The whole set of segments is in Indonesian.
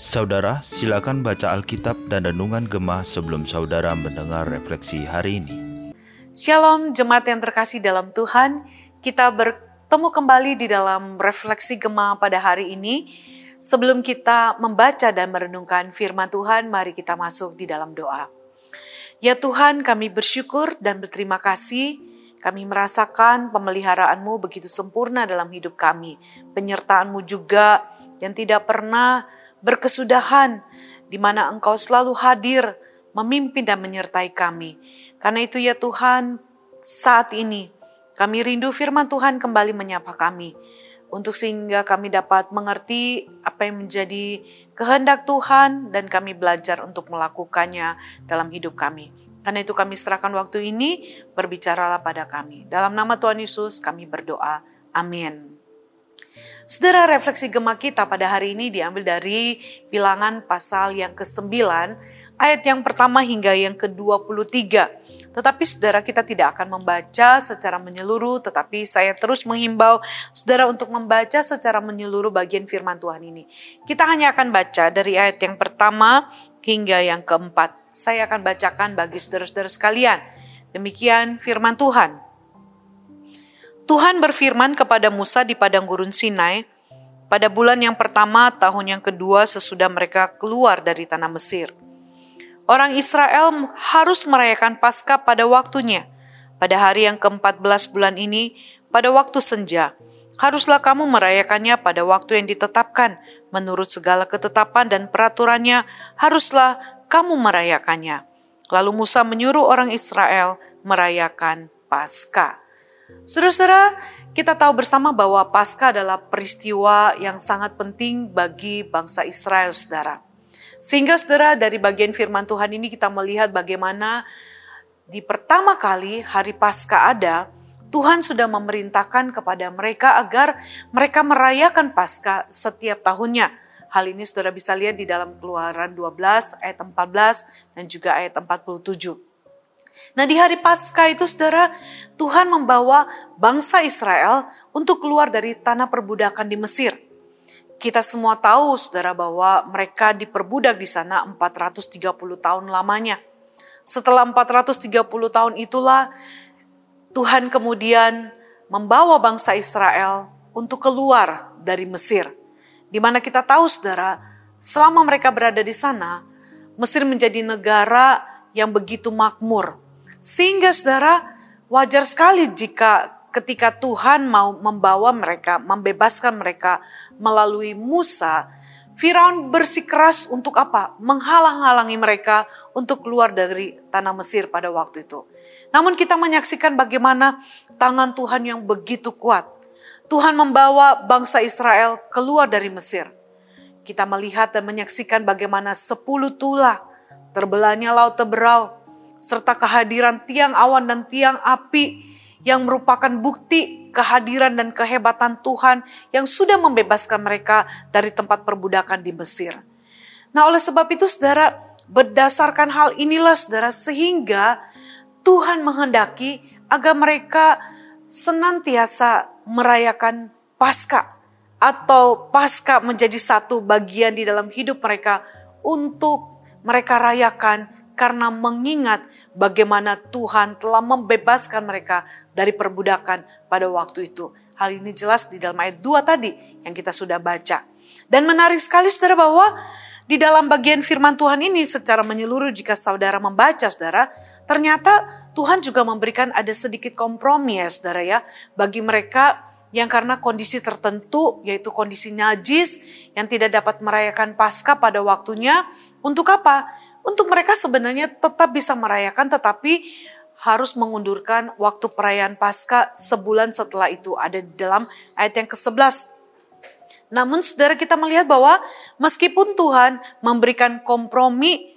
Saudara, silakan baca Alkitab dan Renungan Gemah sebelum saudara mendengar refleksi hari ini. Shalom jemaat yang terkasih dalam Tuhan, kita bertemu kembali di dalam refleksi Gemah pada hari ini. Sebelum kita membaca dan merenungkan firman Tuhan, mari kita masuk di dalam doa. Ya Tuhan, kami bersyukur dan berterima kasih kami merasakan pemeliharaanmu begitu sempurna dalam hidup kami. Penyertaanmu juga yang tidak pernah berkesudahan, di mana engkau selalu hadir, memimpin dan menyertai kami. Karena itu ya Tuhan, saat ini kami rindu firman Tuhan kembali menyapa kami. Untuk sehingga kami dapat mengerti apa yang menjadi kehendak Tuhan dan kami belajar untuk melakukannya dalam hidup kami. Karena itu kami serahkan waktu ini, berbicaralah pada kami. Dalam nama Tuhan Yesus kami berdoa. Amin. Saudara refleksi gema kita pada hari ini diambil dari bilangan pasal yang ke-9, ayat yang pertama hingga yang ke-23. Tetapi saudara kita tidak akan membaca secara menyeluruh, tetapi saya terus menghimbau saudara untuk membaca secara menyeluruh bagian firman Tuhan ini. Kita hanya akan baca dari ayat yang pertama hingga yang keempat. Saya akan bacakan bagi saudara-saudara sekalian. Demikian firman Tuhan. Tuhan berfirman kepada Musa di padang gurun Sinai pada bulan yang pertama tahun yang kedua sesudah mereka keluar dari tanah Mesir. Orang Israel harus merayakan Paskah pada waktunya. Pada hari yang ke-14 bulan ini, pada waktu senja, haruslah kamu merayakannya pada waktu yang ditetapkan. Menurut segala ketetapan dan peraturannya, haruslah kamu merayakannya. Lalu Musa menyuruh orang Israel merayakan Paskah. Saudara-saudara, kita tahu bersama bahwa Paskah adalah peristiwa yang sangat penting bagi bangsa Israel, saudara. Sehingga saudara dari bagian firman Tuhan ini kita melihat bagaimana di pertama kali hari Paskah ada, Tuhan sudah memerintahkan kepada mereka agar mereka merayakan Paskah setiap tahunnya. Hal ini saudara bisa lihat di dalam keluaran 12 ayat 14 dan juga ayat 47. Nah di hari Paskah itu saudara, Tuhan membawa bangsa Israel untuk keluar dari tanah perbudakan di Mesir. Kita semua tahu saudara bahwa mereka diperbudak di sana 430 tahun lamanya. Setelah 430 tahun itulah Tuhan kemudian membawa bangsa Israel untuk keluar dari Mesir. Di mana kita tahu saudara, selama mereka berada di sana, Mesir menjadi negara yang begitu makmur. Sehingga saudara, wajar sekali jika ketika Tuhan mau membawa mereka, membebaskan mereka melalui Musa, Firaun bersikeras untuk apa? Menghalang-halangi mereka untuk keluar dari tanah Mesir pada waktu itu. Namun kita menyaksikan bagaimana tangan Tuhan yang begitu kuat. Tuhan membawa bangsa Israel keluar dari Mesir. Kita melihat dan menyaksikan bagaimana sepuluh tulah terbelahnya laut teberau, serta kehadiran tiang awan dan tiang api yang merupakan bukti kehadiran dan kehebatan Tuhan yang sudah membebaskan mereka dari tempat perbudakan di Mesir. Nah, oleh sebab itu, saudara, berdasarkan hal inilah, saudara, sehingga Tuhan menghendaki agar mereka senantiasa merayakan Paskah atau Paskah menjadi satu bagian di dalam hidup mereka untuk mereka rayakan karena mengingat bagaimana Tuhan telah membebaskan mereka dari perbudakan pada waktu itu. Hal ini jelas di dalam ayat 2 tadi yang kita sudah baca. Dan menarik sekali saudara bahwa di dalam bagian firman Tuhan ini secara menyeluruh jika saudara membaca saudara, ternyata Tuhan juga memberikan ada sedikit kompromi ya saudara ya bagi mereka yang karena kondisi tertentu yaitu kondisi najis yang tidak dapat merayakan Paskah pada waktunya untuk apa? untuk mereka sebenarnya tetap bisa merayakan tetapi harus mengundurkan waktu perayaan Paskah sebulan setelah itu ada di dalam ayat yang ke-11. Namun saudara kita melihat bahwa meskipun Tuhan memberikan kompromi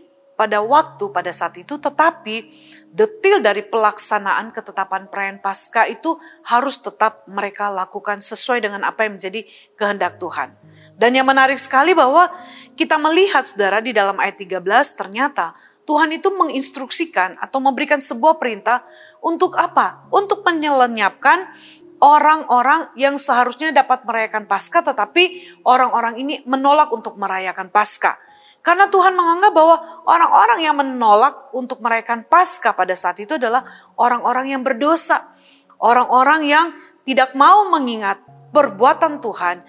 pada waktu pada saat itu tetapi detil dari pelaksanaan ketetapan perayaan Paskah itu harus tetap mereka lakukan sesuai dengan apa yang menjadi kehendak Tuhan. Dan yang menarik sekali bahwa kita melihat saudara di dalam ayat 13 ternyata Tuhan itu menginstruksikan atau memberikan sebuah perintah untuk apa? Untuk menyelenyapkan orang-orang yang seharusnya dapat merayakan Paskah, tetapi orang-orang ini menolak untuk merayakan Paskah. Karena Tuhan menganggap bahwa orang-orang yang menolak untuk merayakan Paskah pada saat itu adalah orang-orang yang berdosa. Orang-orang yang tidak mau mengingat perbuatan Tuhan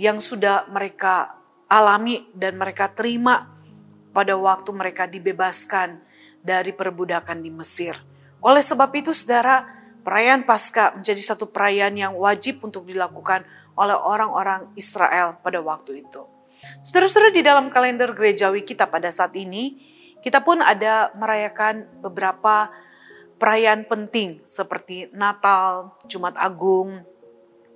yang sudah mereka alami dan mereka terima pada waktu mereka dibebaskan dari perbudakan di Mesir. Oleh sebab itu saudara, perayaan Paskah menjadi satu perayaan yang wajib untuk dilakukan oleh orang-orang Israel pada waktu itu. Saudara-saudara di dalam kalender gerejawi kita pada saat ini, kita pun ada merayakan beberapa perayaan penting seperti Natal, Jumat Agung,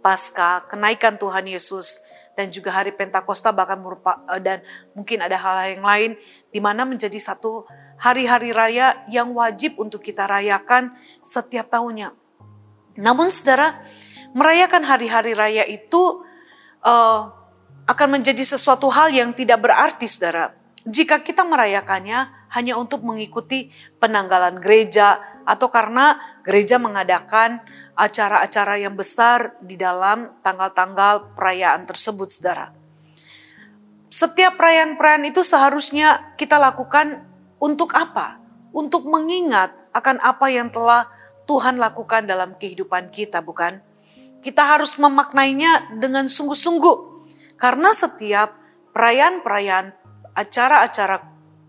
Paskah, kenaikan Tuhan Yesus, dan juga hari Pentakosta bahkan merupakan eh, dan mungkin ada hal yang lain di mana menjadi satu hari-hari raya yang wajib untuk kita rayakan setiap tahunnya. Namun saudara, merayakan hari-hari raya itu uh, akan menjadi sesuatu hal yang tidak berarti saudara. Jika kita merayakannya hanya untuk mengikuti penanggalan gereja atau karena gereja mengadakan acara-acara yang besar di dalam tanggal-tanggal perayaan tersebut saudara. Setiap perayaan-perayaan itu seharusnya kita lakukan untuk apa? Untuk mengingat akan apa yang telah Tuhan lakukan dalam kehidupan kita, bukan? Kita harus memaknainya dengan sungguh-sungguh. Karena setiap perayaan-perayaan, acara-acara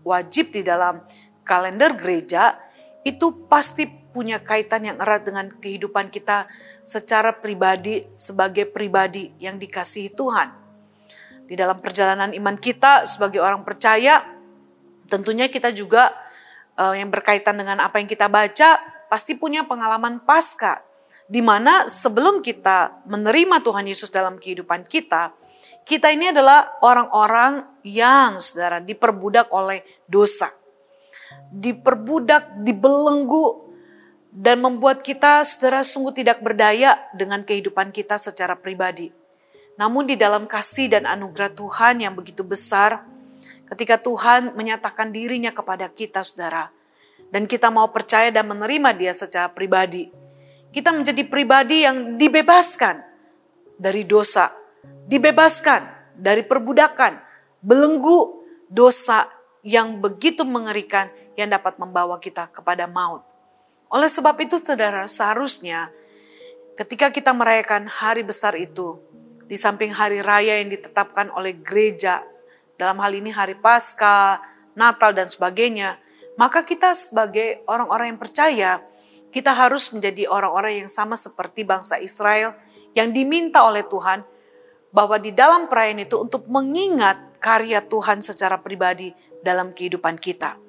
wajib di dalam kalender gereja itu pasti punya kaitan yang erat dengan kehidupan kita secara pribadi sebagai pribadi yang dikasihi Tuhan. Di dalam perjalanan iman kita sebagai orang percaya, Tentunya kita juga uh, yang berkaitan dengan apa yang kita baca pasti punya pengalaman pasca di mana sebelum kita menerima Tuhan Yesus dalam kehidupan kita, kita ini adalah orang-orang yang saudara diperbudak oleh dosa. Diperbudak, dibelenggu, dan membuat kita saudara sungguh tidak berdaya dengan kehidupan kita secara pribadi. Namun di dalam kasih dan anugerah Tuhan yang begitu besar, Ketika Tuhan menyatakan dirinya kepada kita, saudara, dan kita mau percaya dan menerima Dia secara pribadi, kita menjadi pribadi yang dibebaskan dari dosa, dibebaskan dari perbudakan, belenggu dosa yang begitu mengerikan yang dapat membawa kita kepada maut. Oleh sebab itu, saudara, seharusnya ketika kita merayakan hari besar itu, di samping hari raya yang ditetapkan oleh gereja dalam hal ini hari Paskah, Natal dan sebagainya, maka kita sebagai orang-orang yang percaya, kita harus menjadi orang-orang yang sama seperti bangsa Israel yang diminta oleh Tuhan bahwa di dalam perayaan itu untuk mengingat karya Tuhan secara pribadi dalam kehidupan kita.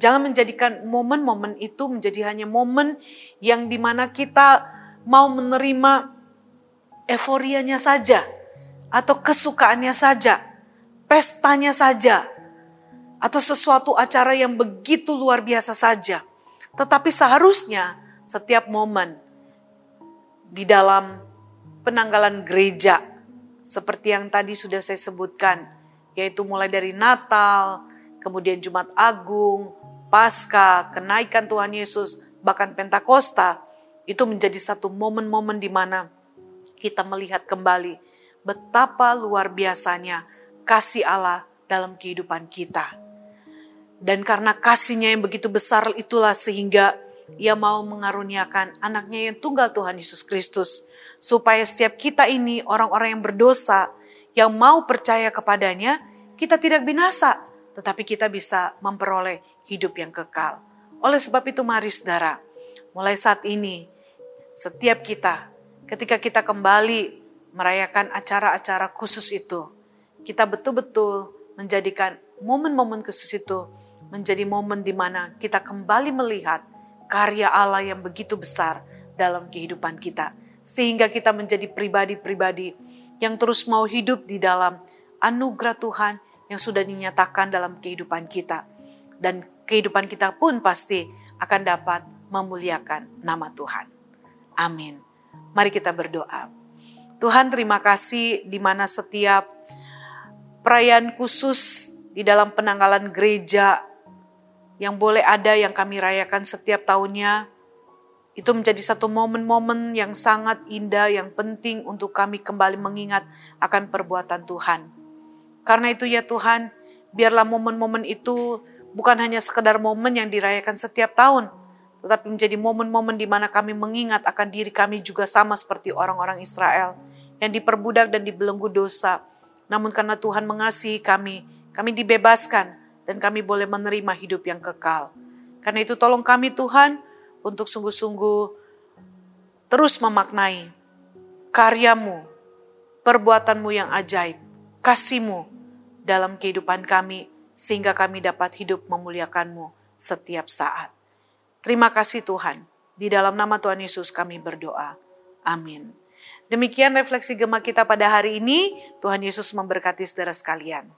Jangan menjadikan momen-momen itu menjadi hanya momen yang di mana kita mau menerima euforianya saja atau kesukaannya saja pestanya saja, atau sesuatu acara yang begitu luar biasa saja. Tetapi seharusnya setiap momen di dalam penanggalan gereja, seperti yang tadi sudah saya sebutkan, yaitu mulai dari Natal, kemudian Jumat Agung, Paskah, kenaikan Tuhan Yesus, bahkan Pentakosta, itu menjadi satu momen-momen di mana kita melihat kembali betapa luar biasanya kasih Allah dalam kehidupan kita. Dan karena kasihnya yang begitu besar itulah sehingga ia mau mengaruniakan anaknya yang tunggal Tuhan Yesus Kristus. Supaya setiap kita ini orang-orang yang berdosa, yang mau percaya kepadanya, kita tidak binasa, tetapi kita bisa memperoleh hidup yang kekal. Oleh sebab itu mari saudara, mulai saat ini, setiap kita, ketika kita kembali merayakan acara-acara khusus itu, kita betul-betul menjadikan momen-momen khusus itu menjadi momen di mana kita kembali melihat karya Allah yang begitu besar dalam kehidupan kita. Sehingga kita menjadi pribadi-pribadi yang terus mau hidup di dalam anugerah Tuhan yang sudah dinyatakan dalam kehidupan kita. Dan kehidupan kita pun pasti akan dapat memuliakan nama Tuhan. Amin. Mari kita berdoa. Tuhan terima kasih di mana setiap perayaan khusus di dalam penanggalan gereja yang boleh ada yang kami rayakan setiap tahunnya, Itu menjadi satu momen-momen yang sangat indah, yang penting untuk kami kembali mengingat akan perbuatan Tuhan. Karena itu ya Tuhan, biarlah momen-momen itu bukan hanya sekedar momen yang dirayakan setiap tahun, tetapi menjadi momen-momen di mana kami mengingat akan diri kami juga sama seperti orang-orang Israel yang diperbudak dan dibelenggu dosa. Namun karena Tuhan mengasihi kami, kami dibebaskan dan kami boleh menerima hidup yang kekal. Karena itu tolong kami Tuhan untuk sungguh-sungguh terus memaknai karyamu, perbuatanmu yang ajaib, kasihmu dalam kehidupan kami sehingga kami dapat hidup memuliakanmu setiap saat. Terima kasih Tuhan. Di dalam nama Tuhan Yesus kami berdoa. Amin. Demikian refleksi gema kita pada hari ini. Tuhan Yesus memberkati saudara sekalian.